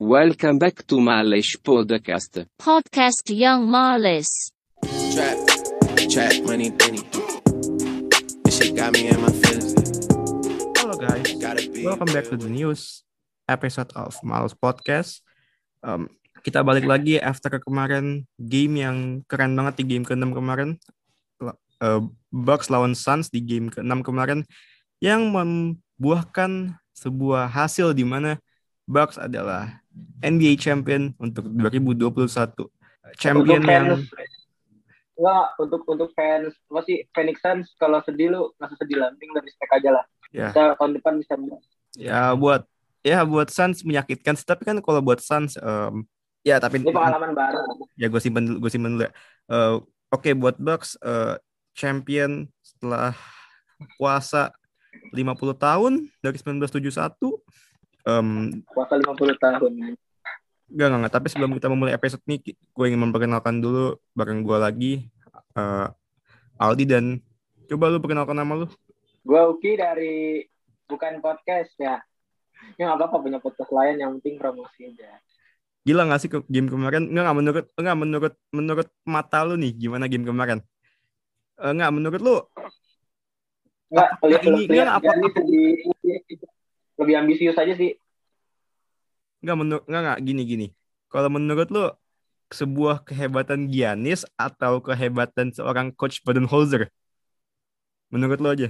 Welcome back to Malish Podcast. Podcast Young Marlis. Trap, trap, money, penny. This shit got me in my feelings. Halo guys, Gotta be. welcome back to the news episode of Malus Podcast. Um, kita balik lagi after kemarin game yang keren banget di game ke-6 kemarin. Uh, Bucks lawan Suns di game ke-6 kemarin yang membuahkan sebuah hasil di mana Bucks adalah NBA champion untuk 2021. Champion untuk yang fans. enggak untuk untuk fans. Apa sih Phoenix Suns kalau sedih lu nggak sedih lah. Mending lebih respect aja lah. Ya. Kita tahun depan bisa menang. ya buat ya buat Suns menyakitkan tapi kan kalau buat Suns em, ya tapi ini pengalaman baru. Ya gue simpen dulu gue simpen dulu ya. Eh, oke buat Bucks eh, champion setelah puasa 50 tahun dari 1971 Em, puasa 50 tahun Enggak, enggak, enggak. Tapi sebelum kita memulai episode ini, gue ingin memperkenalkan dulu bareng gue lagi, eh, Aldi dan coba lu perkenalkan nama lu. gua Uki dari bukan podcast ya ya nggak apa-apa punya podcast lain yang penting promosi aja Gila gak sih ke game kemarin? Enggak, enggak menurut enggak menurut menurut mata lu nih gimana game kemarin? Eh, Enggak, menurut lu nggak Apa ini- enggak, apa- Giannis lebih lebih ambisius aja sih enggak menurut enggak enggak gini gini. Kalau menurut lu sebuah kehebatan Giannis atau kehebatan seorang coach Budenholzer? Menurut lu aja.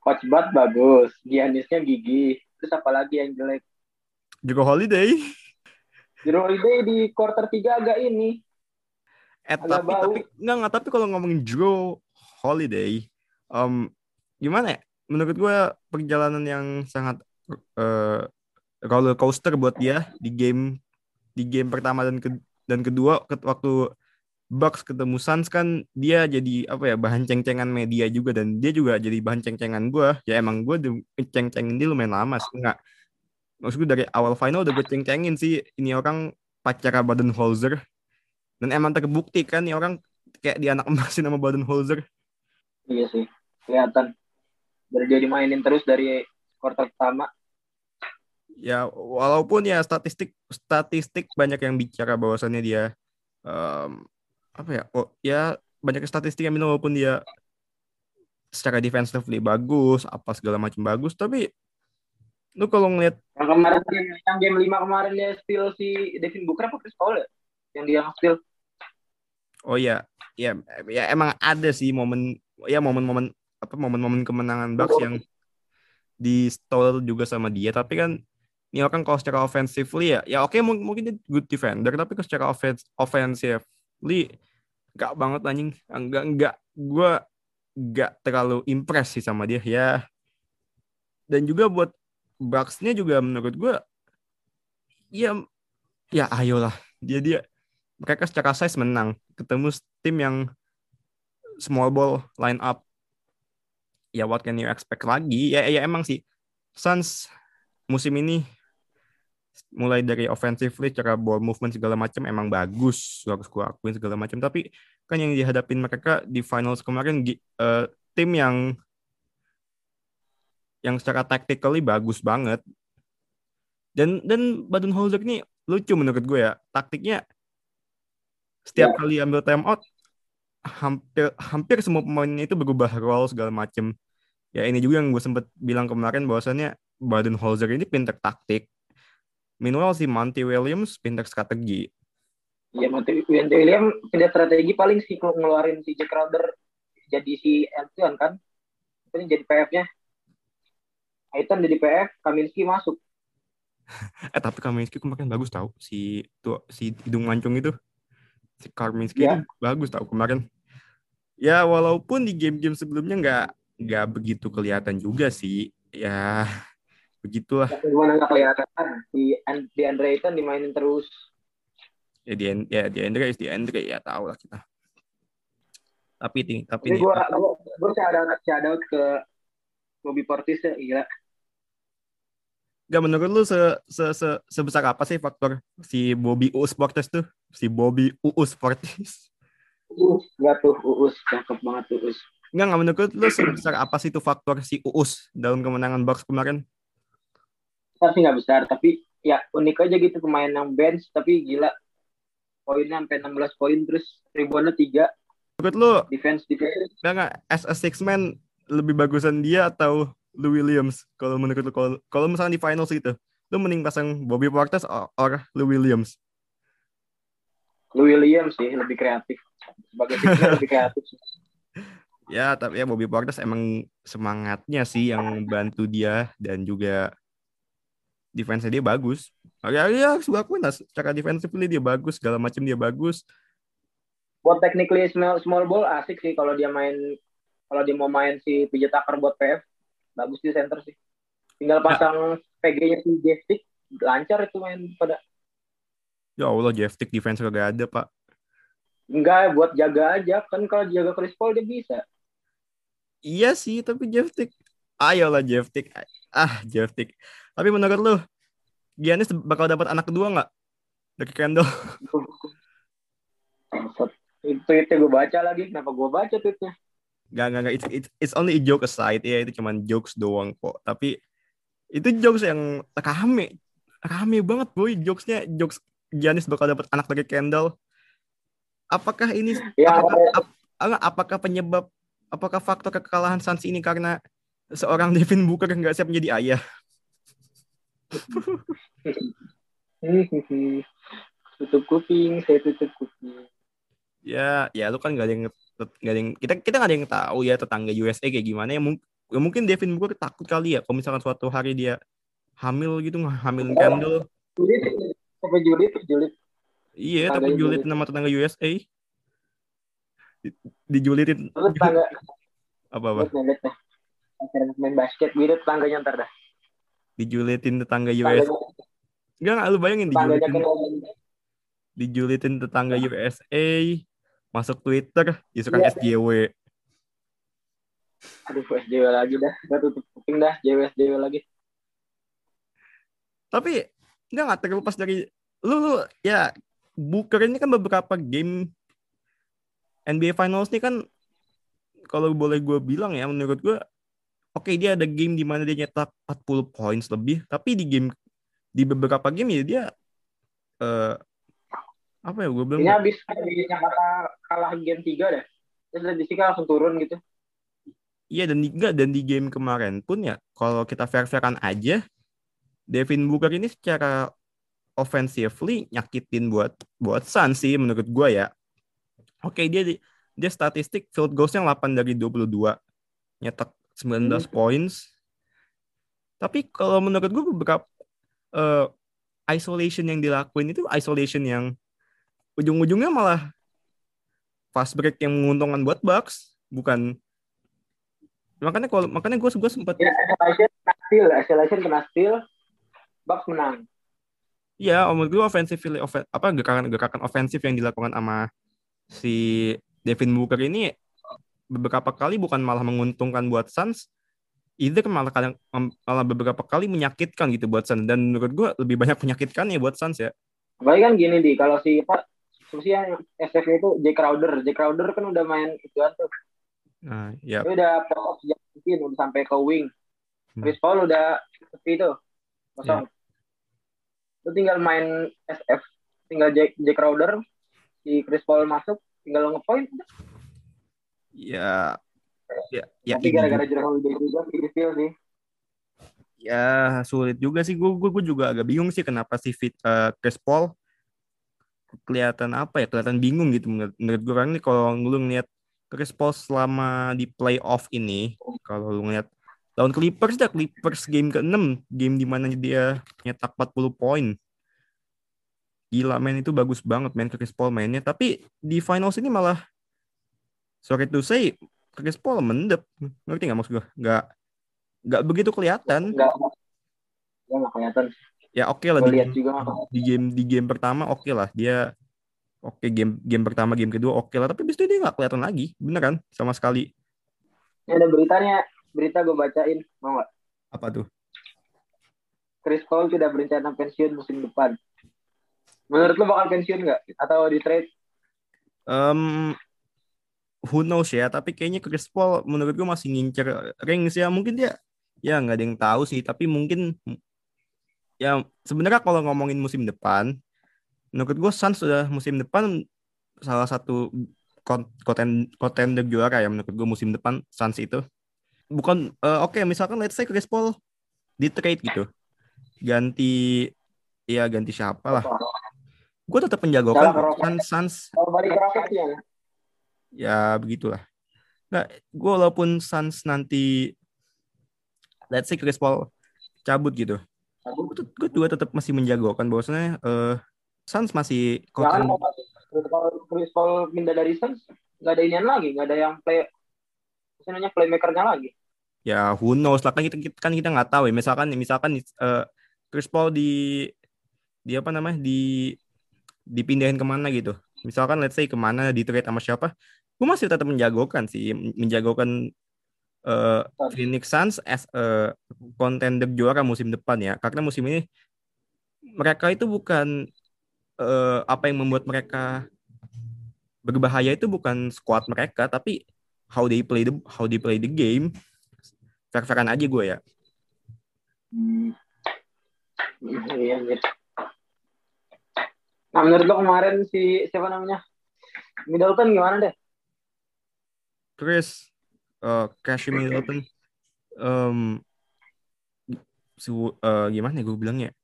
coach Bud bagus Giannisnya gigi terus apa lagi yang jelek Juga Holiday. Jero Holiday di quarter 3 agak ini Eh Agak tapi bau. tapi enggak enggak tapi kalau ngomongin Drew Holiday, em, gimana ya? Menurut gue perjalanan yang sangat eh, roller coaster buat dia di game di game pertama dan ke, dan kedua. Waktu Bucks ketemu Suns kan dia jadi apa ya bahan ceng-cengan media juga. Dan dia juga jadi bahan ceng-cengan gue ya emang gue ceng-cengin dia lumayan lama sih. Enggak maksud gue dari awal final udah gue ceng-cengin sih. Ini orang pacar Budenholzer dan emang terbukti kan nih orang kayak di anak emasin sama Budenholzer Iya sih, kelihatan. Dari dia dimainin terus dari quarter pertama. ya walaupun ya statistik statistik banyak yang bicara bahwasannya dia em, apa ya oh ya banyak statistik yang bilang walaupun dia secara defensively bagus apa segala macam bagus tapi lu kalau ngeliat Yang kemarin yang game 5 kemarin dia steal si Devin Booker apa Chris Paul ya? Yang dia steal. oh ya ya ya emang ada sih momen ya momen-momen apa momen-momen kemenangan Bucks yang di stall juga sama dia tapi kan ini orang kalau secara offensively ya ya oke mung- mungkin dia good defender tapi kalau secara offense offensively gak banget anjing. Enggak enggak gue gak terlalu impress sih sama dia ya. Dan juga buat Bucks-nya juga menurut gue ya ya ayolah dia dia mereka secara size menang ketemu tim yang small ball line up ya what can you expect lagi? Ya ya emang sih. Suns musim ini mulai dari offensively cara ball movement segala macam emang bagus harus gua akuin segala macam tapi kan yang dihadapin mereka di finals kemarin eh, tim yang yang secara tactically bagus banget. Dan dan Budenholzer ini lucu menurut gue ya taktiknya setiap Ya. kali ambil time out hampir hampir semua pemainnya itu berubah role segala macem ya ini juga yang gue sempat bilang kemarin bahwasannya Budenholzer ini pinter taktik meanwhile si Monty Williams pinter strategi Iya, Monty Monty William pindah strategi paling sih ngeluarin si Jack Crowder jadi si Anton kan. Ini jadi PF-nya. Aiton jadi PF, Kaminski masuk. eh tapi Kaminsky kemarin bagus tau si tuh si hidung mancung itu si Kaminsky Ya. itu bagus tau kemarin ya walaupun di game-game sebelumnya nggak nggak begitu kelihatan juga sih ya begitulah Gimana nggak kelihatan? Di, di Andre Aiton dimainin terus. ya di ya di Andre di Andre ya tahu lah kita tapi ini tapi Ini gue shout out, shout out ke Bobby Portis ya, gila. Gak menurut lu se, se, se, sebesar apa sih faktor si Bobby Uus Portis tuh si Bobby Uus Portis Uus, gak tuh Uus, cakep banget Uus. Enggak, enggak menurut lu sebesar apa sih itu faktor si Uus dalam kemenangan Bucks kemarin? Besar sih nggak besar, tapi ya unik aja gitu pemain yang bench tapi gila poinnya sampai 16 poin terus reboundnya 3 Menurut lu, defense defense enggak nggak as a six man lebih bagusan dia atau Lou Williams? Kalau menurut lu, kalau kalau misalnya di finals gitu, lu mending pasang Bobby Portis or, or Lou Williams? Lou Williams sih lebih kreatif sebagai lebih kreatif sih. Ya, tapi ya Bobby Portis emang semangatnya sih yang bantu dia dan juga defense dia bagus. Ya, ya harus akuin lah. Secara defensively dia bagus, segala macam dia bagus. buat technically small, small ball asik sih kalau dia main kalau dia mau main si PJ Tucker buat PF bagus di center sih tinggal pasang PG-nya si Jeftik lancar itu main pada Ya Allah, Jeff Tick defense kagak ada, Pak. enggak buat jaga aja kan kalau jaga Chris Paul dia bisa Iya sih, tapi Jeff Tick. Ayolah Jeff Tick. Ah, Jeff Tick. Tapi menurut lu, Giannis bakal dapat anak kedua nggak? Dari Kendall. Tweetnya gue baca lagi kenapa gue baca tweetnya Gak, gak, gak. It's, it's, it's only a joke aside. Ya, itu cuman jokes doang kok. Tapi itu jokes yang rame. Rame banget, boy. Jokesnya, jokes Giannis bakal dapat anak dari Kendall. Apakah ini, ya apakah, ap- enggak, apakah penyebab, apakah faktor kekalahan Suns ini karena seorang Devin Booker nggak siap menjadi ayah? tutup kuping saya tutup kuping. Ya, ya lu kan gak ada yang nggak ada yang kita kita nggak ada yang tahu ya tetangga USA kayak gimana. Ya, mung- ya mungkin Devin Booker takut kali ya kalau misalkan suatu hari dia hamil gitu Kendall Julit sampai Julit Julit iya tapi julitin Julit. sama tetangga USA dijulitin lu tetangga apa apa? Main basket gitu tetangganya ntar dah. Dijulitin tetangga USA tetangganya enggak nggak lu bayangin dijulitin. dijulitin tetangga USA masuk Twitter disukan Iya. SJW aduh SJW lagi dah. Gue tutup kuping dah JW SJW lagi. Tapi enggak nggak terlepas dari lu, lu ya Booker ini kan beberapa game NBA Finals ini kan kalau boleh gue bilang ya menurut gue oke dia ada game di mana dia nyetak 40 points lebih tapi di game di beberapa game ya dia eh apa ya gue bilang ini habis habis yang kata kalah game 3 dah terus statistiknya langsung turun gitu. Iya dan di, enggak dan di game kemarin pun ya kalau kita fair-fairan aja Devin Booker ini secara offensively nyakitin buat buat Suns sih menurut gua ya. Oke dia di- dia statistik field goals-nya 8 dari 22. Nyetak 19 points. Tapi kalau menurut gua beberapa eh, isolation yang dilakuin itu isolation yang ujung-ujungnya malah fast break yang menguntungkan buat Bucks, bukan makanya kalau makanya gue gue sempat ya isolation kena steal isolation kena steal Bucks menang ya menurut gue offensively offen- apa gerakan gerakan ofensif yang dilakukan sama si Devin Booker ini beberapa kali bukan malah menguntungkan buat Suns either malah kadang malah beberapa kali menyakitkan gitu buat Suns. Dan menurut gue lebih banyak menyakitkan ya buat Suns ya. Apalagi kan gini di. Kalau si siapa sih yang SF itu Jay Crowder. Jay Crowder kan udah main ituan tuh. Nah ya dia udah playoff sejak mungkin udah sampai ke wing. Hmm. Chris Paul udah sepi tuh kosong. Lu tinggal main SF tinggal Jay, Jay Crowder si Chris Paul masuk tinggal ngepoint udah. ya ya ya tapi ini gara-gara Jerome Holiday juga sih steal sih. Ya sulit juga sih. Gue gue juga agak bingung sih kenapa si fit eh, Chris Paul kelihatan apa ya kelihatan bingung gitu menurut, menurut gue kan nih kalau lu ngeliat Chris Paul selama di playoff ini kalau lu ngeliat lawan Clippers dah Clippers game ke-6 game di mana dia nyetak 40 poin gila men itu bagus banget men Chris Paul mainnya. Tapi di finals ini malah sorry to say Chris Paul mendep. Ngerti nggak maksud gue nggak nggak begitu kelihatan. Nggak ya nggak kelihatan. Ya oke lah gue di, juga di game di game pertama oke lah. Dia oke game game pertama game kedua oke lah. Tapi abis itu dia nggak kelihatan lagi. Beneran sama sekali. Ini ada beritanya berita gue bacain mau nggak? Apa tuh? Chris Paul tidak berencana pensiun musim depan menurut lu bakal pensiun nggak atau di trade Em, who knows ya tapi kayaknya Chris Paul menurut gue masih ngincer rings ya mungkin dia ya nggak ada yang tahu sih tapi mungkin ya sebenarnya kalau ngomongin musim depan, menurut gue Suns sudah musim depan salah satu kon- konten kontender juara ya menurut gue musim depan Suns itu. Bukan eh, oke misalkan let's say Chris Paul di trade gitu. Ganti ya ganti siapa lah. Gue tetap menjagokan. Suns, Suns ya. begitulah. Nggak, gue walaupun Suns nanti let's say Chris Paul cabut gitu. Gue juga tetap masih menjagokan bahwasanya eh Suns masih Jangan kalau Chris Paul pindah dari Suns, nggak ada inian lagi, nggak ada yang play, misalnya playmakernya lagi. ya who knows lah kan kita kita- kan kita nggak tahu ya misalkan misalkan eh, Chris Paul di di apa namanya di dipindahin ke mana gitu. Misalkan let's say ke mana di trade sama siapa gue masih tetap menjagokan sih. Menjagokan eh, Phoenix Suns as a contender juara musim depan ya. Karena musim ini mereka itu bukan eh, apa yang membuat mereka berbahaya itu bukan squad mereka tapi how they play the how they play the game. Fair-fairan aja gue ya. Hmm. Iya, anjir. Nah, menurut lo kemarin si siapa namanya? Middleton gimana deh? Chris uh, Cash Middleton um, su eh, gimana gue bilangnya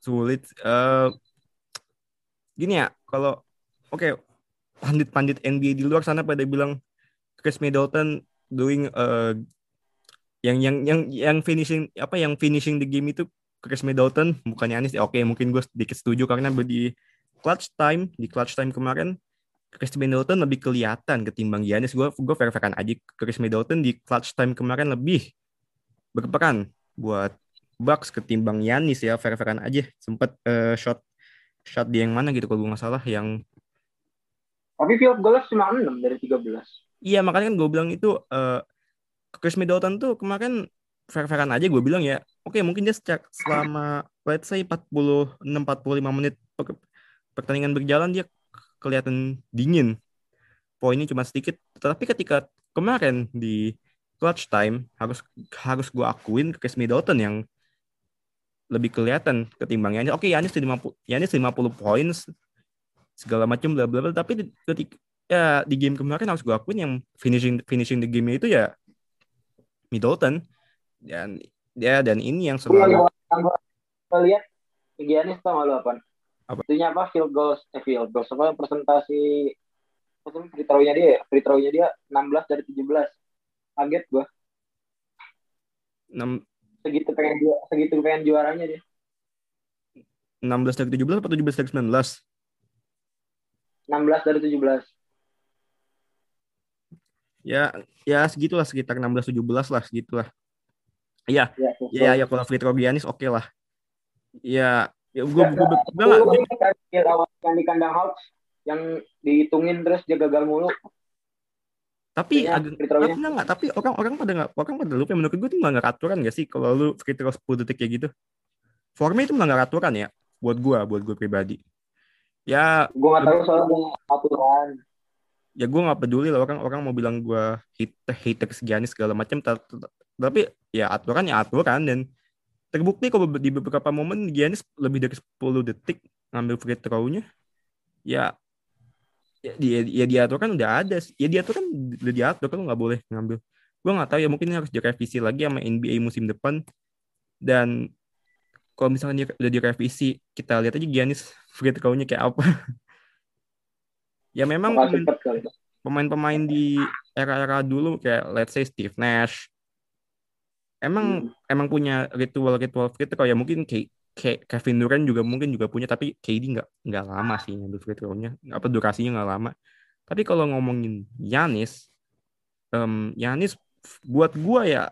sulit eh gini ya kalau oke pandit-pandit NBA di luar sana pada bilang Chris Middleton doing eh yang yang yang yang finishing apa yang finishing the game itu Chris Middleton bukannya Anis oke mungkin gue sedikit setuju karena di clutch time di clutch time kemarin Chris Middleton lebih kelihatan ketimbang Giannis. Gue gue fair-fairan aja Chris Middleton di clutch time kemarin lebih berperan buat Bucks ketimbang Giannis ya fair-fairan aja. Sempet eh, shot shot dia yang mana gitu kalau gue nggak salah yang Tapi field goal cuma 6 dari 13. iya makanya kan gue bilang itu eh, Chris Middleton tuh kemarin fair-fairan aja gue bilang ya. Oke mungkin dia selama let's say 46 45 menit per- pertandingan berjalan dia kelihatan dingin. Poinnya cuma sedikit, tetapi ketika kemarin di clutch time harus harus gue akuin Chris Middleton yang lebih kelihatan ketimbang Yanis. Oke, Yanis 50 Yanis 50 points segala macam bla bla bla tapi ketika ya di game kemarin harus gue akuin yang finishing finishing the game itu ya Middleton dan ya dan ini yang selalu gue lihat Giannis gak lu apa? Apa? Itunya apa? Field goals, eh field goals apa? Presentasi free throw-nya dia, ya? free throw-nya dia 16 dari 17. Kaget gue. 6 Segitu pengen ju- segitu pengen juaranya dia. 16 dari 17 atau 17 dari 19? 16 dari 17. Ya, ya segitulah sekitar 16 17 lah segitulah. Iya, Ya, ya ya kalau Giannis oke lah. Ya, ya gue Ya, gue gue field awal yang di kandang Hawks yang dihitungin terus dia gagal mulu. tapi Iya, agak tapi enggak, enggak, tapi orang orang pada nggak orang pada lupa menurut gue itu melanggar aturan gak sih kalau lu free throw 10 detik kayak gitu. Formnya itu melanggar aturan ya buat gua, buat gue pribadi. Ya, Gue gak tahu soal aturan. ya gue nggak peduli lah orang orang mau bilang gue hater hater Giannis segala macam tapi ya aturan ya aturan dan terbukti kalau di beberapa momen Giannis lebih dari 10 detik ngambil free throw-nya ya ya dia ya diatur kan udah ada ya diatur kan udah diatur kan nggak boleh ngambil. Gue nggak tahu ya mungkin harus direvisi lagi sama NBA musim depan. Dan kalau misalnya dia udah direvisi kita lihat aja Giannis free throw-nya kayak apa. Ya memang pemain-pemain di era-era dulu kayak let's say Steve Nash emang emang punya ritual-ritual free throw ya mungkin kayak kayak Kevin Durant juga mungkin juga punya tapi KD nggak nggak lama sih ngambil free throw-nya. Apa durasinya nggak lama. Tapi kalau ngomongin Yanis em Yanis buat gua ya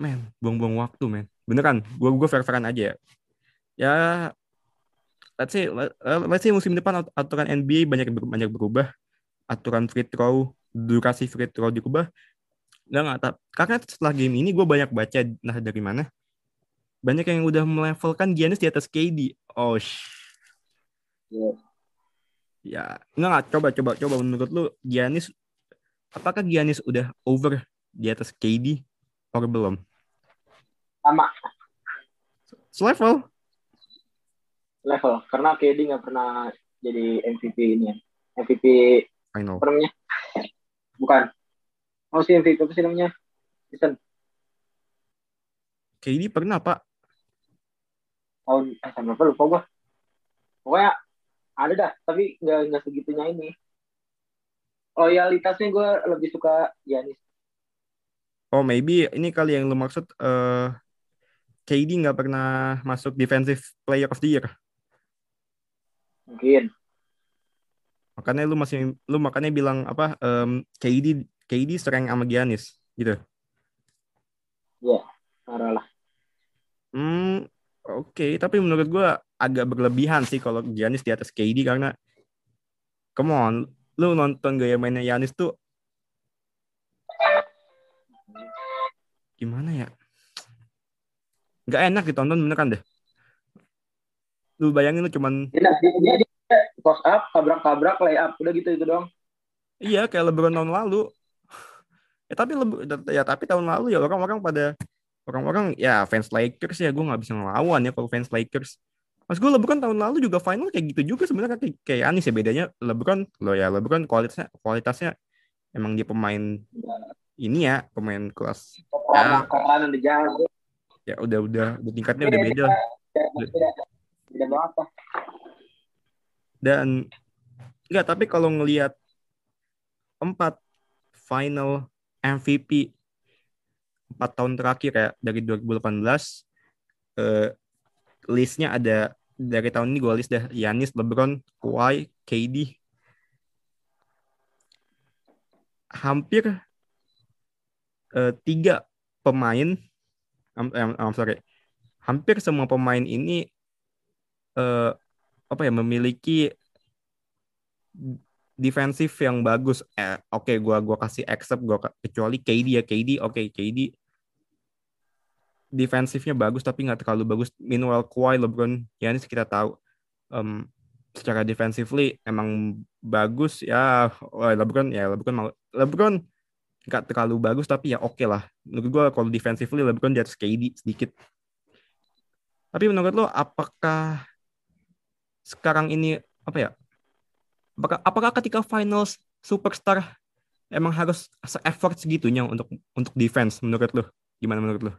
men buang-buang waktu men. Beneran gua gua fair-fairan aja ya. Ya let's say let- let's say musim depan at- aturan NBA banyak banyak berubah. Aturan free throw durasi free throw diubah nggak nggak ta- karena setelah game ini gue banyak baca nah dari mana banyak yang udah melevelkan Giannis di atas KD oh sh- Iya. ya nggak nggak coba coba coba menurut lu Giannis apakah Giannis udah over di atas KD atau belum Sama. Selevel. level karena KD nggak pernah jadi MVP ini ya. MVP Final. namanya? Bukan. Oh sih MVP apa sih namanya? Season KD pernah, Pak. tahun eh tahun berapa lupa gua. Pokoknya ada dah, tapi nggak nggak segitunya ini. Loyalitasnya gue lebih suka Giannis. Oh, maybe ini kali yang lu maksud eh KD nggak pernah masuk defensive player of the year. Mungkin. Makanya lu masih lu makanya bilang apa em, KD KD sering sama Giannis gitu. Parah lah. Hmm, oke, tapi menurut gua agak berlebihan sih kalau Giannis di atas KD karena come on, lu nonton gaya mainnya Giannis tuh gimana ya? Gak enak ditonton beneran deh. Lu bayangin lu cuman Dia, dia, dia, dia post up, tabrak-tabrak, lay up. Udah gitu itu doang. Iya kayak LeBron tahun lalu. Ya tapi Lebr- ya tapi tahun lalu ya orang-orang pada orang-orang ya fans Lakers ya gue nggak bisa ngelawan ya kalau fans Lakers. Mas gue LeBron tahun lalu juga final kayak gitu juga sebenarnya kayak, kayak Anis ya bedanya LeBron lo ya LeBron kualitasnya kualitasnya emang dia pemain ini ya pemain kelas jalan. ya udah udah udah tingkatnya udah beda dan enggak tapi kalau ngelihat empat final MVP empat tahun terakhir ya dari 2018 eh, listnya ada dari tahun ini gue list dah Yanis, LeBron, Kawhi, KD hampir eh, tiga pemain I'm, I'm, sorry hampir semua pemain ini eh, apa ya memiliki defensif yang bagus. Eh, oke, gua gua kasih accept gua kecuali KD ya KD. Oke, KD defensifnya bagus tapi nggak terlalu bagus. Meanwhile Kawhi, LeBron, Giannis kita tahu em, secara defensively emang bagus ya. Oh, LeBron ya LeBron mau- LeBron nggak terlalu bagus tapi ya oke lah. Menurut gua kalau defensively LeBron di atas KD sedikit. Tapi menurut lo apakah sekarang ini apa ya? Apakah, apakah ketika finals superstar emang harus se-effort segitunya untuk untuk defense menurut lo? Gimana menurut lo?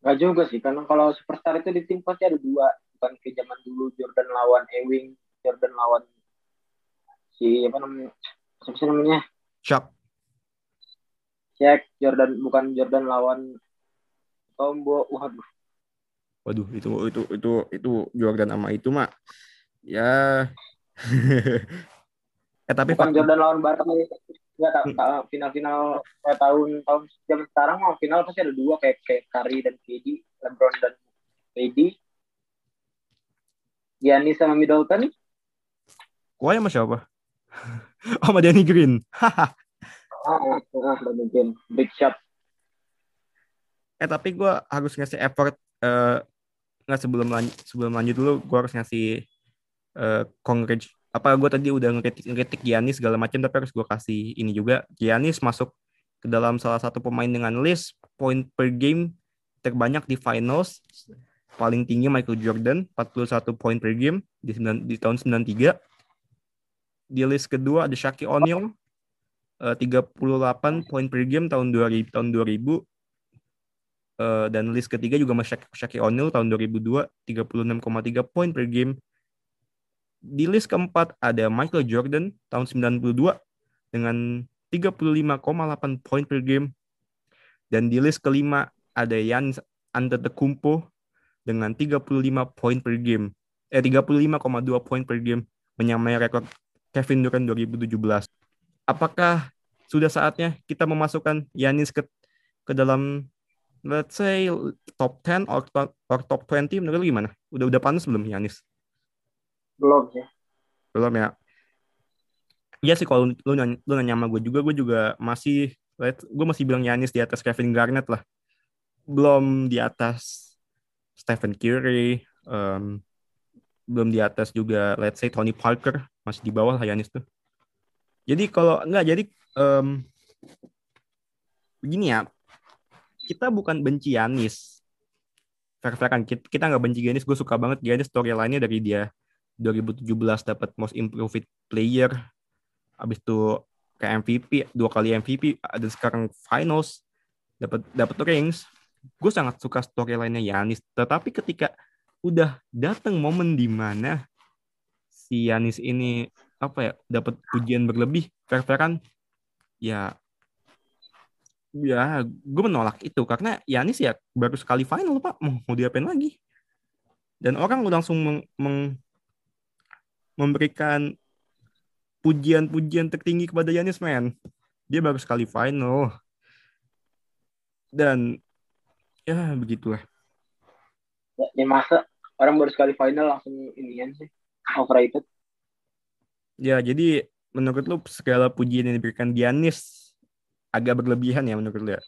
Gak juga sih, karena kalau superstar itu di tim pasti ada dua. Bukan ke zaman dulu Jordan lawan Ewing, Jordan lawan si apa namanya? Siapa sih namanya? Shock. Shaq, Jordan bukan Jordan lawan Tombo. Waduh, Waduh, itu itu itu itu Jordan sama itu mah ya eh tapi bukan Jordan lawan Barca Enggak tak tak- final-final kayak tahun tahun zaman sekarang mah final pasti ada dua kayak kayak Curry dan KD, LeBron dan KD. Giannis sama Middleton, Kawhi sama siapa? Oh, sama Danny Green. ah, ah, udah mungkin big shot. eh tapi gue harus ngasih effort eh nggak sebelum lanjut sebelum lanjut dulu gue harus ngasih eh congrats apa gue tadi udah ngeritik ngeritik Giannis segala macam tapi harus gue kasih ini juga. Giannis masuk ke dalam salah satu pemain dengan list point per game terbanyak di finals paling tinggi Michael Jordan 41 poin per game di, sembilan- di tahun 93 di list kedua ada Shaquille O'Neal eh, 38 poin per game tahun 2000 tahun 2000 Eh, dan list ketiga juga Shaq- Shaquille O'Neal tahun 2002 36,3 poin per game. Di list keempat ada Michael Jordan tahun 92 dengan 35,8 poin per game. Dan di list kelima ada Giannis Antetokounmpo dengan 35 poin per game. Eh 35,2 poin per game menyamai rekor Kevin Durant 2017. Apakah sudah saatnya kita memasukkan Giannis ke ke dalam let's say top 10 or, or top 20 menurut lu gimana? Udah udah panas belum Yanis? Belum sih. Belum ya? Iya sih kalau lu nanya, lu nanya sama gue juga, gue juga masih let, gue masih bilang Yanis di atas Kevin Garnett lah. Belum di atas Stephen Curry, em, belum di atas juga let's say Tony Parker, masih di bawah lah Yanis tuh. Jadi kalau enggak jadi em, begini ya, kita bukan benci Yanis. fair-fairan kita kita nggak benci Giannis gue suka banget Giannis storyline-nya dari dia 2017 dapat most improved player. Habis itu ke MVP dua kali MVP ada sekarang finals dapat dapat rings. Gue sangat suka storyline-nya Giannis tetapi ketika udah datang momen di mana si Giannis ini apa ya dapat pujian berlebih fair-fairan ya ya gue menolak itu. Karena Yanis ya baru sekali final pak. Mau mau diapain lagi? Dan orang udah langsung meng, meng- memberikan pujian-pujian tertinggi kepada Yanis men. Dia baru sekali final. Dan ya begitulah. Ya, ya masa orang baru sekali final langsung inian sih. Overrated. ya jadi menurut lu segala pujian yang diberikan Giannis agak berlebihan ya menurut lu ya?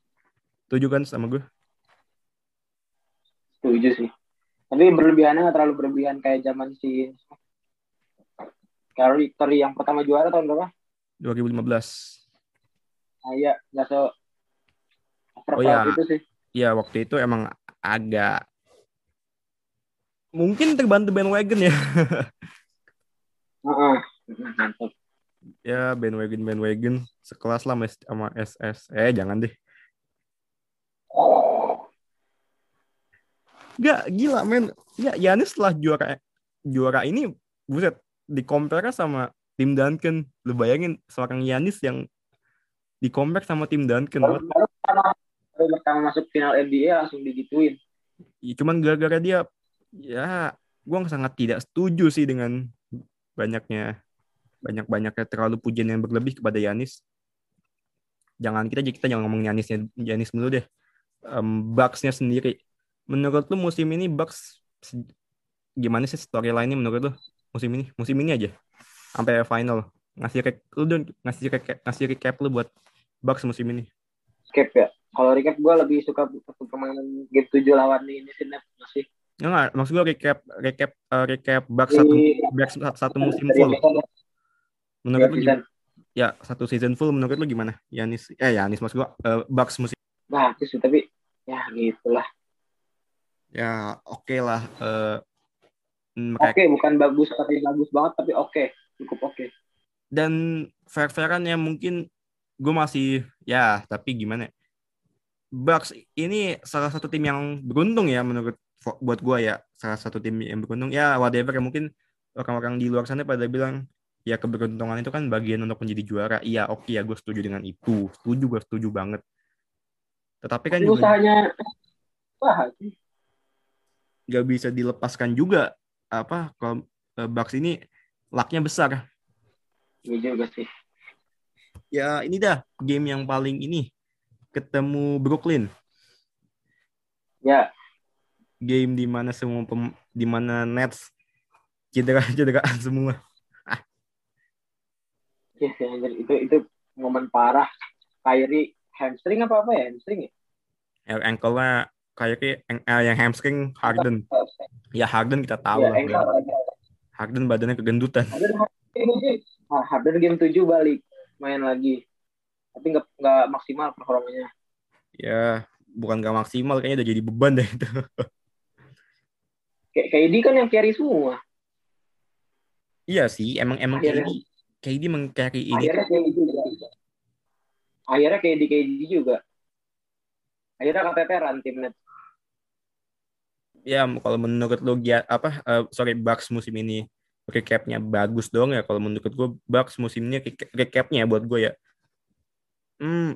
Setuju kan sama gue Setuju sih. Tapi berlebihannya nggak terlalu berlebihan kayak zaman si Curry, Curry yang pertama juara tahun berapa? 2015 Nah, iya, nggak overpower Oh, iya. itu sih. ya waktu itu emang agak mungkin terbantu bandwagon ya Heeh. Mantap. ya bandwagon bandwagon sekelas lah sama SS eh jangan deh Gak gila men ya Yanis setelah juara juara ini buset di compare sama tim Duncan. Lu bayangin seorang Yanis yang di compare sama tim Duncan. Baru, baru pertama, baru pertama masuk final NBA langsung digituin. Ya, cuman gara-gara dia ya gua sangat tidak setuju sih dengan banyaknya banyak banyaknya terlalu pujian yang berlebih kepada Yanis jangan kita kita jangan ngomong Yanisnya Yanis dulu deh. Um, Bucks-nya sendiri. Menurut lu musim ini Bucks gimana sih storyline-nya menurut lu musim ini musim ini aja sampai final ngasih recap lu dong ngasih recap ngasih recap lu buat Bucks musim ini Recap ya. Kalau recap gue lebih suka permainan game 7 lawan ini sih masih. Enggak, maksud gue recap recap eh, recap Bucks satu Bucks satu musim full menurut ya, lu gimana? ya satu season full menurut lu gimana Yanis eh Yanis maksud gua eh, Bucks musim Bagus sih, tapi ya gitulah. ya oke lah eh, Oke, mereka bukan bagus tapi bagus banget tapi oke, cukup oke. dan fair fairan ya mungkin gue masih ya tapi gimana ya? Bucks ini salah satu tim yang beruntung ya menurut buat gue ya. Salah satu tim yang beruntung. Ya whatever ya mungkin orang-orang di luar sana pada bilang ya keberuntungan itu kan bagian untuk menjadi juara. Iya oke ya gue setuju dengan itu. Setuju gue setuju banget. Tetapi kan Tapi juga usahanya wah sih. nggak bisa dilepaskan juga apa kalau eh, Bucks ini lucknya besar Iya juga sih. ya ini dah game yang paling ini ketemu Brooklyn Ya, game di mana semua pem, di mana Nets cedera cederaan semua ya, ya, itu itu momen parah. Kyrie hamstring apa apa ya hamstring ya? yang ankle-nya kayak yang, eh, yang hamstring Harden ya Harden kita tahu Ya, lah. Harden badannya kegendutan Harden ah, Harden game 7 balik main lagi. Tapi nggak nggak maksimal performanya. ya bukan gak maksimal kayaknya udah jadi beban deh itu Kayak KD kan yang carry semua. iya sih emang emang Akhirnya. KD KD meng-carry ini Akhirnya KD juga. Akhirnya KD KD juga. Akhirnya keteteran tim net. Ya kalau menurut Gia- apa eh, sorry Bucks musim ini recapnya bagus dong ya? Kalau menurut gue Bucks musim ini recap- recapnya buat gue ya. Hmm,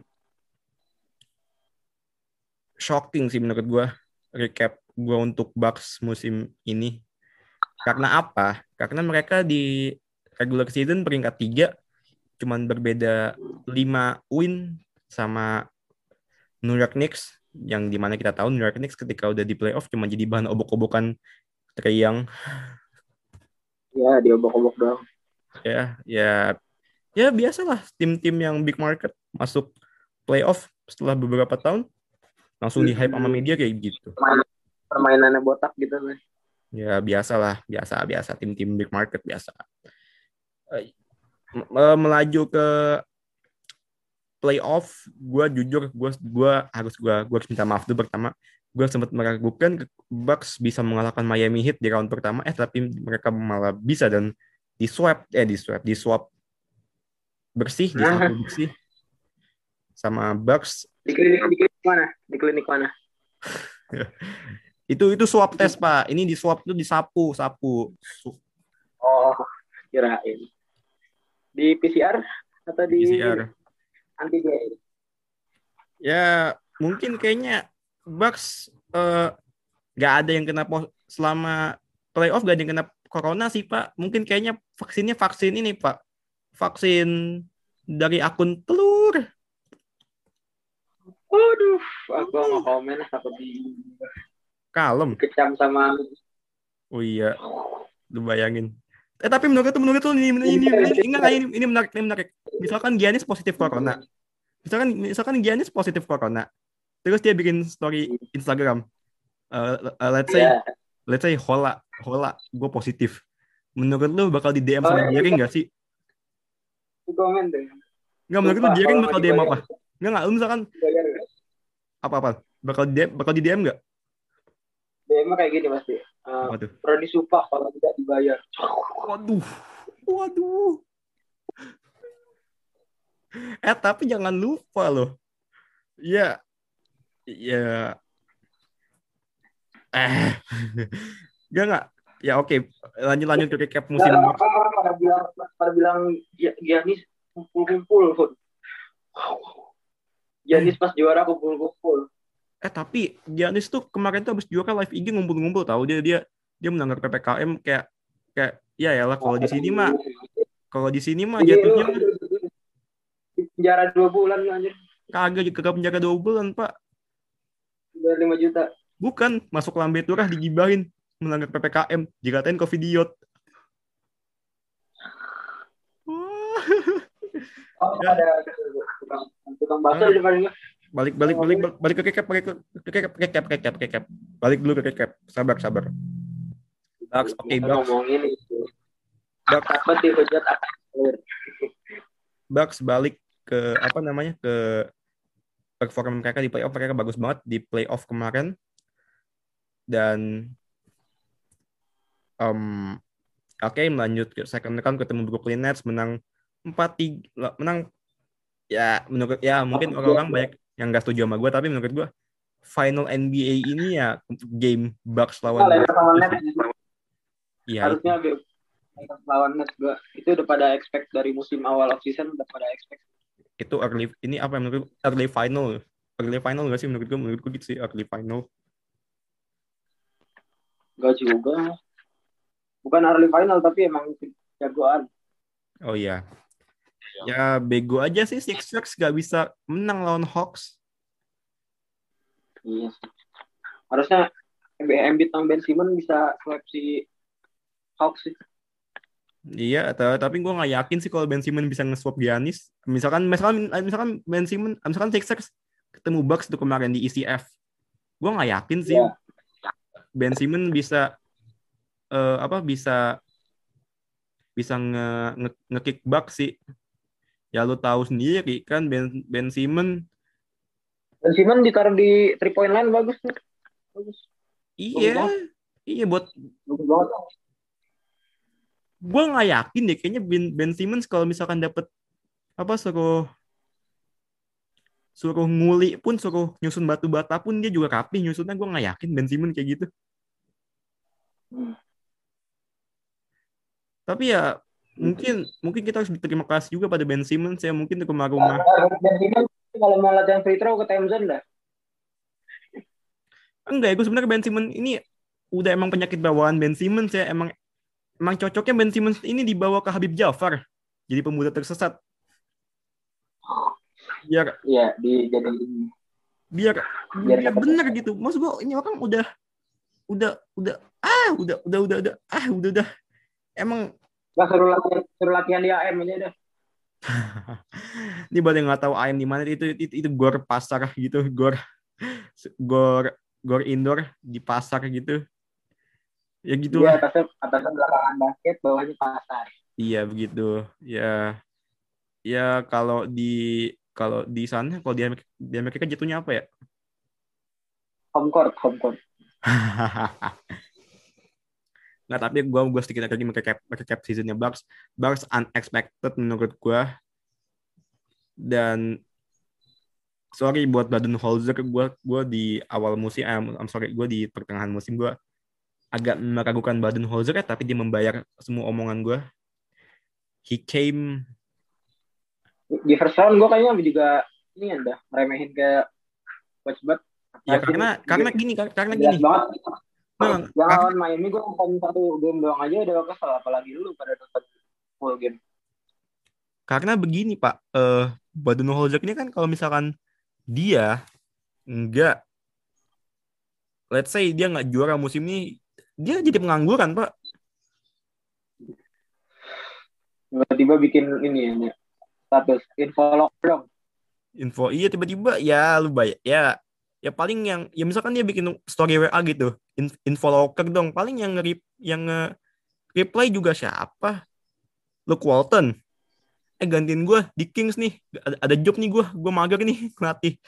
shocking sih menurut gue recap gue untuk Bucks musim ini. Karena apa? Karena mereka di regular season peringkat tiga cuman berbeda 5 win sama New York Knicks yang di mana kita tahu New York Knicks ketika udah di playoff cuma jadi bahan obok-obokan Trae Young. Ya, dia obok-obok doang. ya ya ya biasalah tim-tim yang big market masuk playoff setelah beberapa tahun langsung di hype sama media kayak gitu. Permainan- Permainannya botak gitu kan. ya biasalah biasa biasa. Tim-tim big market biasa. Eh, eh, melaju ke playoff gue jujur gue gua harus gue gue minta maaf dulu pertama gue sempat meragukan Bucks bisa mengalahkan Miami Heat di round pertama eh tapi mereka malah bisa dan di swap eh di swap di swap bersih di satu bersih sama Bucks Di klinik di klinik mana? Di klinik mana? itu itu swab test pak ini di swab itu disapu sapu Oh, kirain. Di PCR atau di PCR antigen? ya mungkin kayaknya Bucks eh, nggak ada yang kena selama playoff gak ada yang kena corona sih pak. Mungkin kayaknya vaksinnya vaksin ini pak. Vaksin dari akun telur. Waduh, aku nggak komen takut kalem. dikecam sama oh iya lu bayangin eh tapi menurut tuh menurut tuh ini ini ini, ini, ini, enggak, ini, ini menarik ini menarik. Misalkan Giannis positif corona. Misalkan misalkan Giannis positif corona terus dia bikin story Instagram. Eh, eh, let's say ya. let's say hola hola gue positif. Menurut lu bakal di DM sama Oh, Jering nggak sih? Komen deh. nggak menurut lu kalau bakal DM apa? Nggak nggak lu misalkan Bayar nggak? apa apa bakal DM bakal di DM nggak? DM kayak gini pasti. Eh, tuh? Prodi sumpah kalau tidak dibayar. waduh. Waduh. Eh tapi jangan lupa loh. Ya ya eh. Gak nggak ya oke. Lanjut lanjut ke recap musim Nah, orang orang pada bilang pada bilang Gia- Giannis kumpul-kumpul. Giannis pas juara kumpul-kumpul. Eh tapi Giannis tuh kemarin tuh habis juara live IG ngumpul-ngumpul tahu dia dia dia melanggar PPKM kayak kayak ya ya lah kalau di sini mah kalau di sini mah Iya, jatuhnya di penjara dua bulan anjir kagak kagak penjara dua bulan pak bayar lima juta bukan masuk lambe turah digibahin melanggar PPKM dikatain covidiot Wah. oh Ya. ada tukang tukang bakso gua. Balik balik balik balik. ke recap balik ke ke recap recap recap recap balik dulu ke recap sabar sabar. Bucks oke Kita Bucks ngomongin itu. Bucks apa sih hujat apa? Bucks balik ke apa namanya ke performa mereka di playoff. Mereka bagus banget di playoff kemarin. Dan um, oke melanjut ke second round ketemu Brooklyn Nets menang 4 3 menang ya menurut ya mungkin orang-orang banyak yang gak setuju sama gue tapi menurut gue final NBA ini ya game Bucks lawan Lakers sama Nets. Ya harusnya Lakers lawan Nets gua. Itu udah pada expect dari musim awal off season udah pada expect. Itu early ini apa yang menurut gue early final. Early final gak sih menurut gue menurut gue gitu sih early final. Gak juga. Bukan early final tapi emang jagoan. Oh iya. Ya bego aja sih Sixers gak bisa menang lawan Hawks. iya harusnya Embiid sama Ben Simmons bisa swipe si Hawks sih Iya, ta- tapi gue nggak yakin sih kalau Ben Simmons bisa nge-swap Giannis. Misalkan, misalkan, misalkan Ben Simmons, misalkan Sixers ketemu Bucks tuh kemarin di ECF. Gue nggak yakin sih Iya. Ben Simmons bisa eh, apa bisa bisa nge, nge, nge-kick Bucks sih. Ya lu tahu sendiri kan Ben Ben Simmons. Ben Simmons ditaruh di three point line bagus bagus. Iya. Iya buat bagus banget. Gue nggak yakin deh kayaknya Ben, ben Simmons kalau misalkan dapet apa suruh suruh nguli pun suruh nyusun batu bata pun dia juga rapih nyusunnya. Gue nggak yakin Ben Simmons kayak gitu. Hmm. tapi ya mungkin mungkin kita harus berterima kasih juga pada Ben Simmons ya mungkin ke rumah-rumah Ben Simmons kalau mau latihan free throw ke time zone dah. Enggak ya gue sebenarnya Ben Simmons ini udah emang penyakit bawaan Ben Simmons ya emang emang cocoknya Ben Simmons ini dibawa ke Habib Jafar jadi pemuda tersesat. Biar iya di jadi biar Biar biar bener gitu. Maksud gua ini orang udah udah udah ah udah udah udah udah ah udah udah. Emang nggak suruh latihan suruh latihan di AM aja dah ini buat yang nggak tahu ayam di mana itu itu, itu gor pasar gitu gor gor gor indoor di pasar gitu. Ya gitu. Iya, atasnya atasnya belakangan basket, bawahnya pasar. iya begitu. Ya ya kalau di kalau di sana kalau di Amerika, di Amerika jatuhnya apa ya? Home court, home court. Nggak, tapi gue gue sedikit lagi recap recap seasonnya Bucks. Bucks unexpected menurut gue. Dan sorry buat Baden-Holzer, gue gue di awal musim, eh, I'm sorry, gue di pertengahan musim gue agak meragukan Baden-Holzer ya, tapi dia membayar semua omongan gue. He came Di first round gue kayaknya juga ini ya udah meremehin ke coach Bud. ya karena karena gini karena gini banget. Nah, Yang lawan Miami gue nonton satu game doang aja udah kesel apalagi lu pada nonton full game. Karena begini Pak, eh Baden-Holzer ini kan kalau misalkan dia nggak, let's say dia nggak juara musim ini, dia jadi pengangguran Pak. Tiba-tiba bikin ini ya status info lock dong. Info iya tiba-tiba ya lu bayar ya ya paling yang ya misalkan dia bikin story WA gitu, info locker dong, paling yang nge yang nge reply juga siapa? Luke Walton. Eh gantiin gue di Kings nih, ada, ada job nih gue, gue mager nih ngelatih.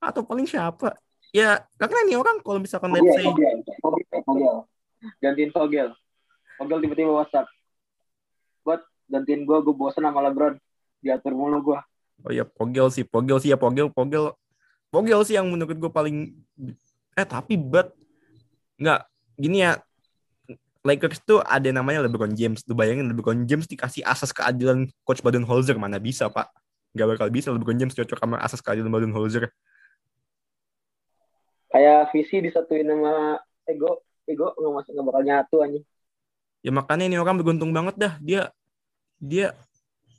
Atau paling siapa? Ya karena nih orang kalau misalkan let's say Fogel, Fogel, Fogel. Gantiin Fogel. Fogel tiba-tiba WhatsApp. Buat gantiin gue, gue bosan sama LeBron. Diatur mulu gue. Oh ya Pogel sih, Pogel sih ya Pogel, Pogel, Pogel sih yang menurut gue paling eh tapi but nggak gini ya Lakers tuh ada namanya LeBron James. Tuh bayangin LeBron James dikasih asas keadilan coach Baden-Holzer mana bisa pak? Gak bakal bisa LeBron James cocok sama asas keadilan Baden-Holzer. Kayak visi disatuin sama ego. Ego nggak masuk nggak bakal nyatu aja. Ya makanya ini orang beruntung banget dah. Dia dia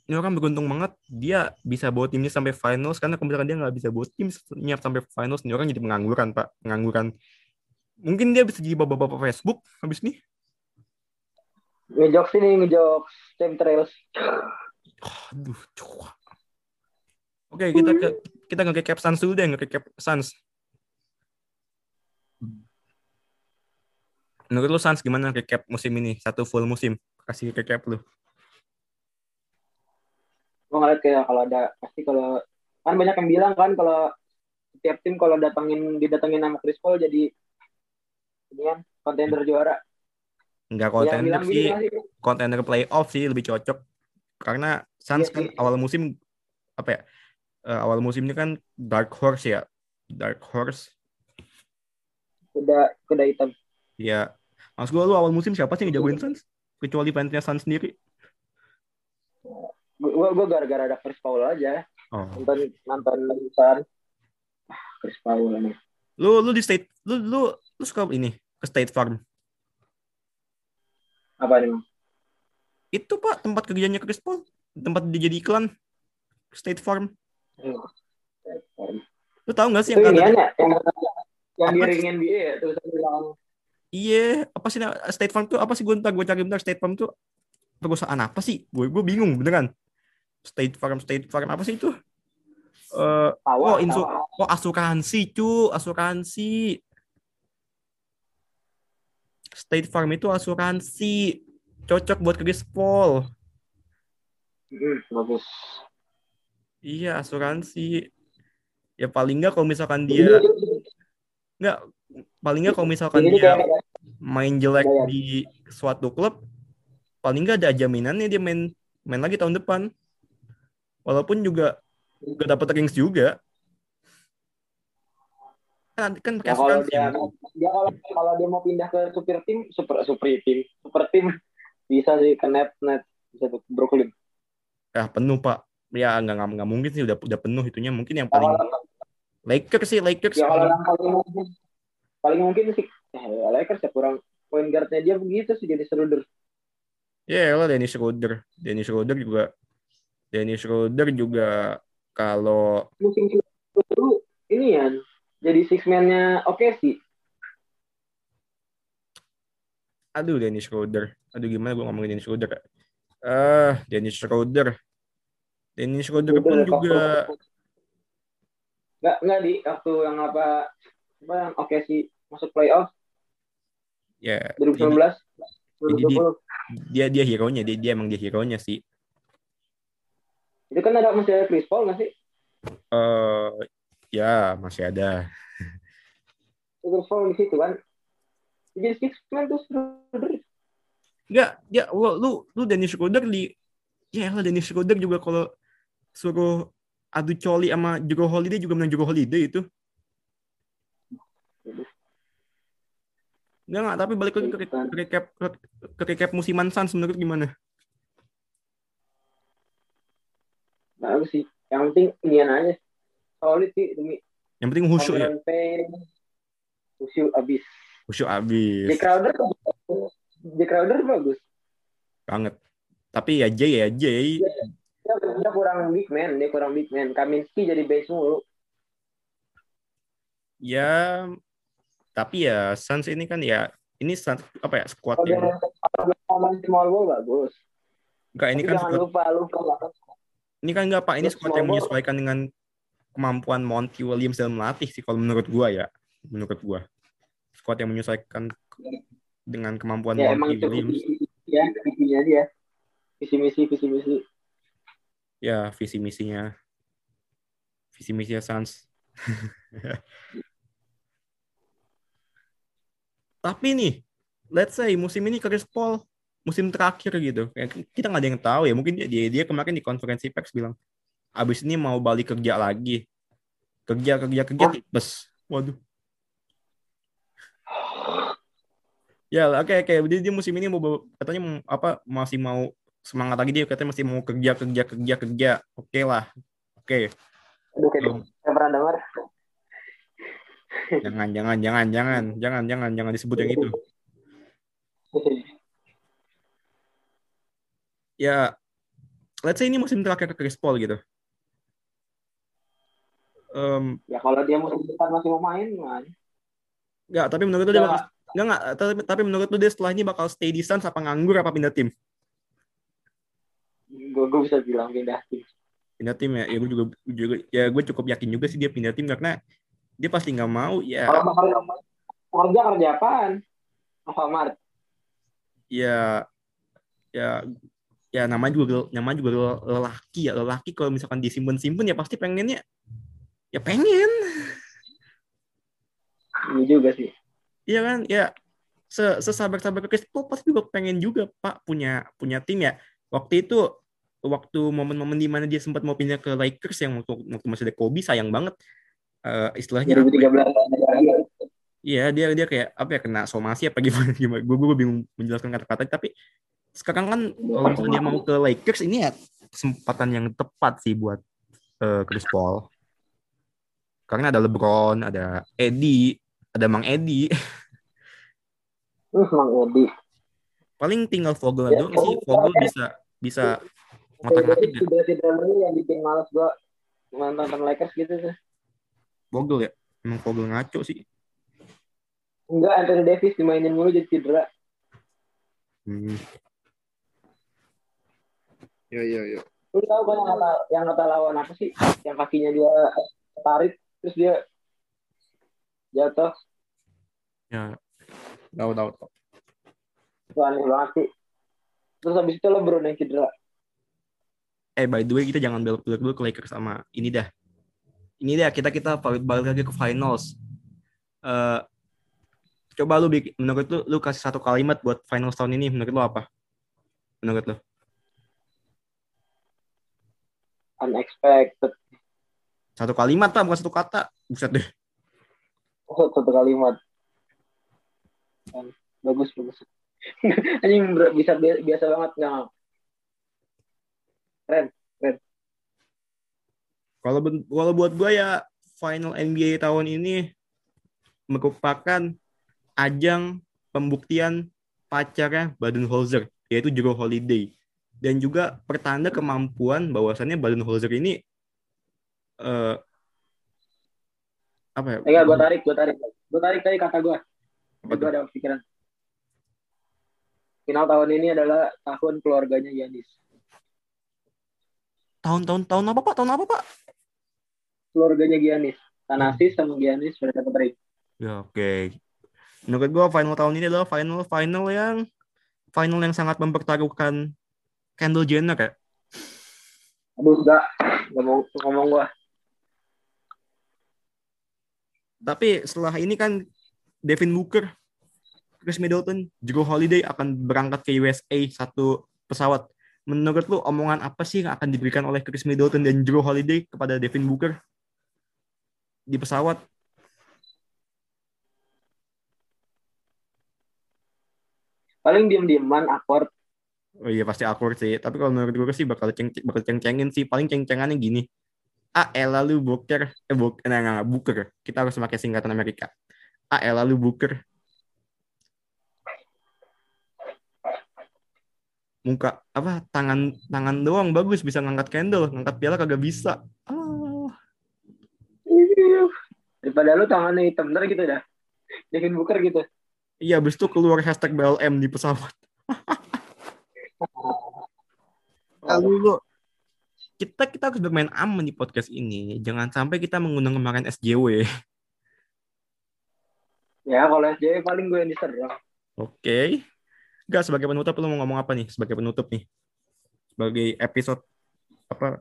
ini orang beruntung banget dia bisa bawa timnya sampai finals karena misalkan dia nggak bisa bawa tim nyiap sampai finals ini orang jadi pengangguran pak pengangguran mungkin dia bisa jadi bapak-bapak Facebook habis nih. Ngejok sini, ngejok chemtrails. aduh cua. Oke kita ke kita nge-recap Suns dulu deh nge-recap Suns menurut lu Suns gimana recap musim ini? Satu full musim kasih recap lu. Gue ngeliat kayak kalau ada pasti kalau kan banyak yang bilang kan kalau setiap tim kalau datangin didatengin sama Chris Paul jadi ini kan kontender juara. nggak kontender sih kontender playoff sih lebih cocok karena Suns Iya kan sih. awal musim apa ya eh, awal musim ini kan dark horse ya dark horse Kuda kuda hitam. ya mas gue lu awal musim siapa sih yang jagoin Suns kecuali fansnya Suns sendiri Gue gue gara-gara ada Chris Paul aja oh. nonton nonton Sun. Ah, Chris Paul ini. lu lu di state lu lu lu suka ini ke State Farm. Apa nih? Itu pak tempat kerjanya Chris Paul. Tempat dia jadi iklan. State Farm. Lu tahu nggak sih yang ya, yang yang Apa? di ring NBA ya tulisan di belakang. iya apa sih State Farm tuh apa sih gue ntar gue cari bentar State Farm tuh perusahaan apa sih? Gue gue bingung beneran. State Farm State Farm apa sih itu? Eh Tawa, Oh, insu- tawa. oh asuransi cu asuransi State Farm itu asuransi cocok buat Chris Paul. Hmm, bagus. iya asuransi. Ya paling nggak kalau misalkan dia nggak paling nggak kalau misalkan Ini dia main jelek di suatu klub paling nggak ada jaminannya dia main main lagi tahun depan. Walaupun juga gak dapat rings juga nanti kan pakai Ya, kalau dia, dia kalau kalau dia mau pindah ke super tim, super super tim, super tim bisa sih ke net net bisa tuh Brooklyn. ah penuh pak. Ya nggak nggak nggak mungkin sih udah udah penuh itunya. Mungkin yang paling Kalau Lakers sih Lakers. ya kalau yang paling mungkin paling mungkin sih eh, Lakers ya kurang point guardnya dia begitu sih jadi Schroeder. ya lah Dennis Schroeder. Dennis Schroeder juga Dennis Schroeder juga kalau Musim dulu ini ya jadi six man-nya oke sih. aduh Dennis Schroeder. Aduh gimana gue ngomongin Dennis Schroeder ah Dennis Schroeder. Dennis Schroeder pun juga Enggak enggak di. Waktu yang apa apa yang oke sih. Masuk playoff. Ya 2019 Ini- 2020. dia dia hero nya dia, dia emang dia hero nya sih. Itu kan ada masih ada Chris Paul nggak sih? eh ya masih ada Paul di situ kan. Jadi six man tuh Schroeder. Enggak, ya lu lu, lu Dennis Schroeder di ya lah Dennis Schroeder juga kalau suruh adu coli sama Jero Holiday juga menang Jero Holiday itu. Enggak enggak, tapi balik lagi ke, ke recap ke, ke recap musiman Suns menurut gimana? Bagus sih. Yang penting inian aja. Solid sih demi Yang penting khusyuk ya. Khusyuk abis. Khusyuk abis Jack Crowder Jack Crowder bagus. banget. Tapi ya Jay ya Jay. Dia, dia kurang big man, dia kurang big man. Kaminsky jadi base mulu. Ya tapi ya Suns ini kan ya ini Suns apa ya squad dia yang small ball bagus. enggak ini Tapi kan jangan squad lupa lupa ini kan enggak Pak ini squad yang menyesuaikan dengan kemampuan Monty Williams dalam melatih sih kalau menurut gua ya. Menurut gua. Squad yang menyesuaikan dengan kemampuan Ya Monty Williams. ya visinya dia. Visi misi visi misi. Ya, visi misinya. Visi misinya Suns. Tapi nih, let's say musim ini Chris Paul musim terakhir gitu. Kita nggak ada yang tahu ya. Mungkin dia, dia dia kemarin di konferensi pers bilang, abis ini mau balik kerja lagi. Kerja kerja kerja Hah? tipes. Waduh. Ya, oke oke. Dia, dia musim ini mau katanya apa masih mau semangat lagi dia katanya masih mau kerja kerja kerja kerja. Oke lah. Oke. Aduh kayak saya pernah dengar. Jangan jangan jangan jangan jangan jangan jangan disebut yang itu. Ya, let's say ini musim terakhir ke Chris Paul gitu. Em, ya kalau dia musim depan masih mau main, man. Enggak, tapi menurut lu dia bakal enggak, enggak, tapi, tapi menurut lu dia setelah ini bakal stay di Suns apa nganggur apa pindah tim? Gue gue bisa bilang pindah tim. Pindah tim ya, ya gue juga, juga ya gue cukup yakin juga sih dia pindah tim karena dia pasti nggak mau ya Kalau bakal kerja kerja apaan? Alfamart. ya ya ya namanya juga namanya juga lelaki ya lelaki kalau misalkan disimpan simpen ya pasti pengennya ya pengen Iya juga sih. Iya kan ya se sesabar sabar Chris Paul pasti juga pengen juga pak punya punya tim ya waktu itu waktu momen-momen di mana dia sempat mau pindah ke Lakers yang waktu, waktu masih ada Kobe sayang banget Eh, istilahnya ya? 2013. Iya dia dia kayak apa ya kena somasi apa gimana gimana gue gue bingung menjelaskan kata-kata tapi sekarang kan kalau misalnya dia mau ke Lakers ini ya kesempatan yang tepat sih buat eh, Chris Paul karena ada LeBron ada Eddie ada Mang Eddie Uh, Mang Edi. paling tinggal Vogel Ya, doang sih Vogel bisa bisa ngotak-ngatik ya Tidak tidak dulu yang bikin malas gua nonton Lakers gitu tuh. Vogel ya emang Vogel ngaco sih Enggak, Anthony Davis dimainin mulu jadi cedera. hmm. ya ya ya Lu tahu kan yang kata, yang kata lawan apa sih? Yang kakinya dia tarik terus dia jatuh. ya tahu tahu tahu. Itu aneh banget sih. Terus habis itu LeBron yang cedera. eh by the way kita jangan belok belok dulu ke Lakers sama ini dah ini dah kita kita balik balik lagi ke finals Eh coba lu bikin menurut lu lu kasih satu kalimat buat finals tahun ini menurut lu apa menurut lu Unexpected. Satu kalimat pak bukan satu kata buset deh Satu kalimat. Bagus, bagus. Anjing ber- bisa biasa banget nggak? kalau ben- kalau buat gua ya final NBA tahun ini merupakan ajang pembuktian pacarnya Baden-Holzer yaitu Jero Holiday dan juga pertanda kemampuan bahwasannya Baden-Holzer ini eh apa ya? Enggak, gue tarik, gue tarik. Gue tarik tadi kata gue. Gue ada pikiran. Final tahun ini adalah tahun keluarganya Yanis. Tahun-tahun tahun apa Pak? Tahun apa Pak? Keluarganya Giannis. Tanasis sama Giannis sudah dapat ring. Ya oke. Menurut gua final tahun ini adalah final final yang final yang sangat mempertaruhkan Kendall Jenner ya. Aduh, enggak. Enggak mau ngomong gue. Tapi setelah ini kan Devin Booker, Chris Middleton, Drew Holiday akan berangkat ke USA satu pesawat. Menurut lu omongan apa sih yang akan diberikan oleh Chris Middleton dan Drew Holiday kepada Devin Booker di pesawat? Paling diem-dieman awkward. Oh iya pasti awkward sih. Tapi kalau menurut gue sih bakal ceng bakal ceng-cengin sih. Paling ceng-cengannya gini. Ah, elah lu Booker. Eh, Booker. Nah, nah, Booker. Kita harus pakai singkatan Amerika. Ah, elah lu Booker. Muka apa tangan tangan doang bagus bisa ngangkat candle, ngangkat piala kagak bisa. Ah. Daripada lu tangannya hitam ntar gitu dah. Devin Booker gitu. Iya, abis itu keluar hashtag BLM di pesawat. Lalu lu kita kita harus bermain aman di podcast ini. Jangan sampai kita mengundang kemarin SJW. Ya kalau SJW paling gue yang diserang. Oke. Gak sebagai penutup lu mau ngomong apa nih? Sebagai penutup nih. Sebagai episode apa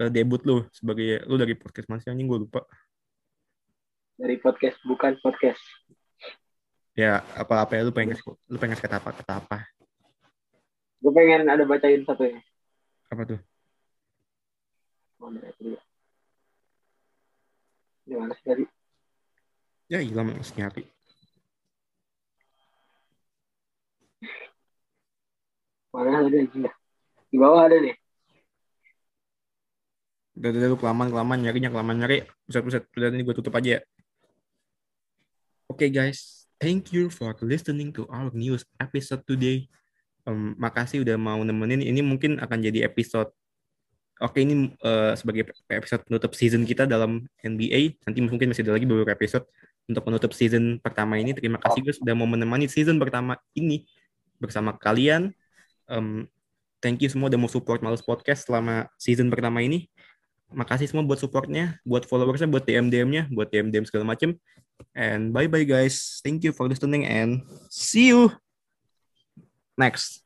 eh, debut lu sebagai lu dari podcast masih anjing gue lupa. Dari podcast bukan podcast. Ya, apa apa ya lu pengen lu pengen kata apa kata apa? Gue pengen ada bacain satu ya. Apa tuh? Mana ya, dulu. Di mana sih tadi? Ya hilang mas nyari. Mana ada aja ya? Di bawah ada nih. Udah, udah, lu kelamaan, kelamaan, nyarinya, kelamaan nyari. Buset, buset. Udah, ini gue tutup aja ya. Oke guys, thank you for listening to our news episode today. Em, makasih udah mau nemenin. Ini mungkin akan jadi episode. Oke, ini eh, sebagai episode penutup season kita dalam NBA. Nanti mungkin masih ada lagi beberapa episode untuk menutup season pertama ini. Terima kasih guys sudah mau menemani season pertama ini bersama kalian. Em, thank you semua udah mau support Males Podcast selama season pertama ini. Makasih semua buat supportnya, buat followersnya, buat DM-DM-nya, buat DM-DM segala macem. And bye-bye guys. Thank you for listening and see you next.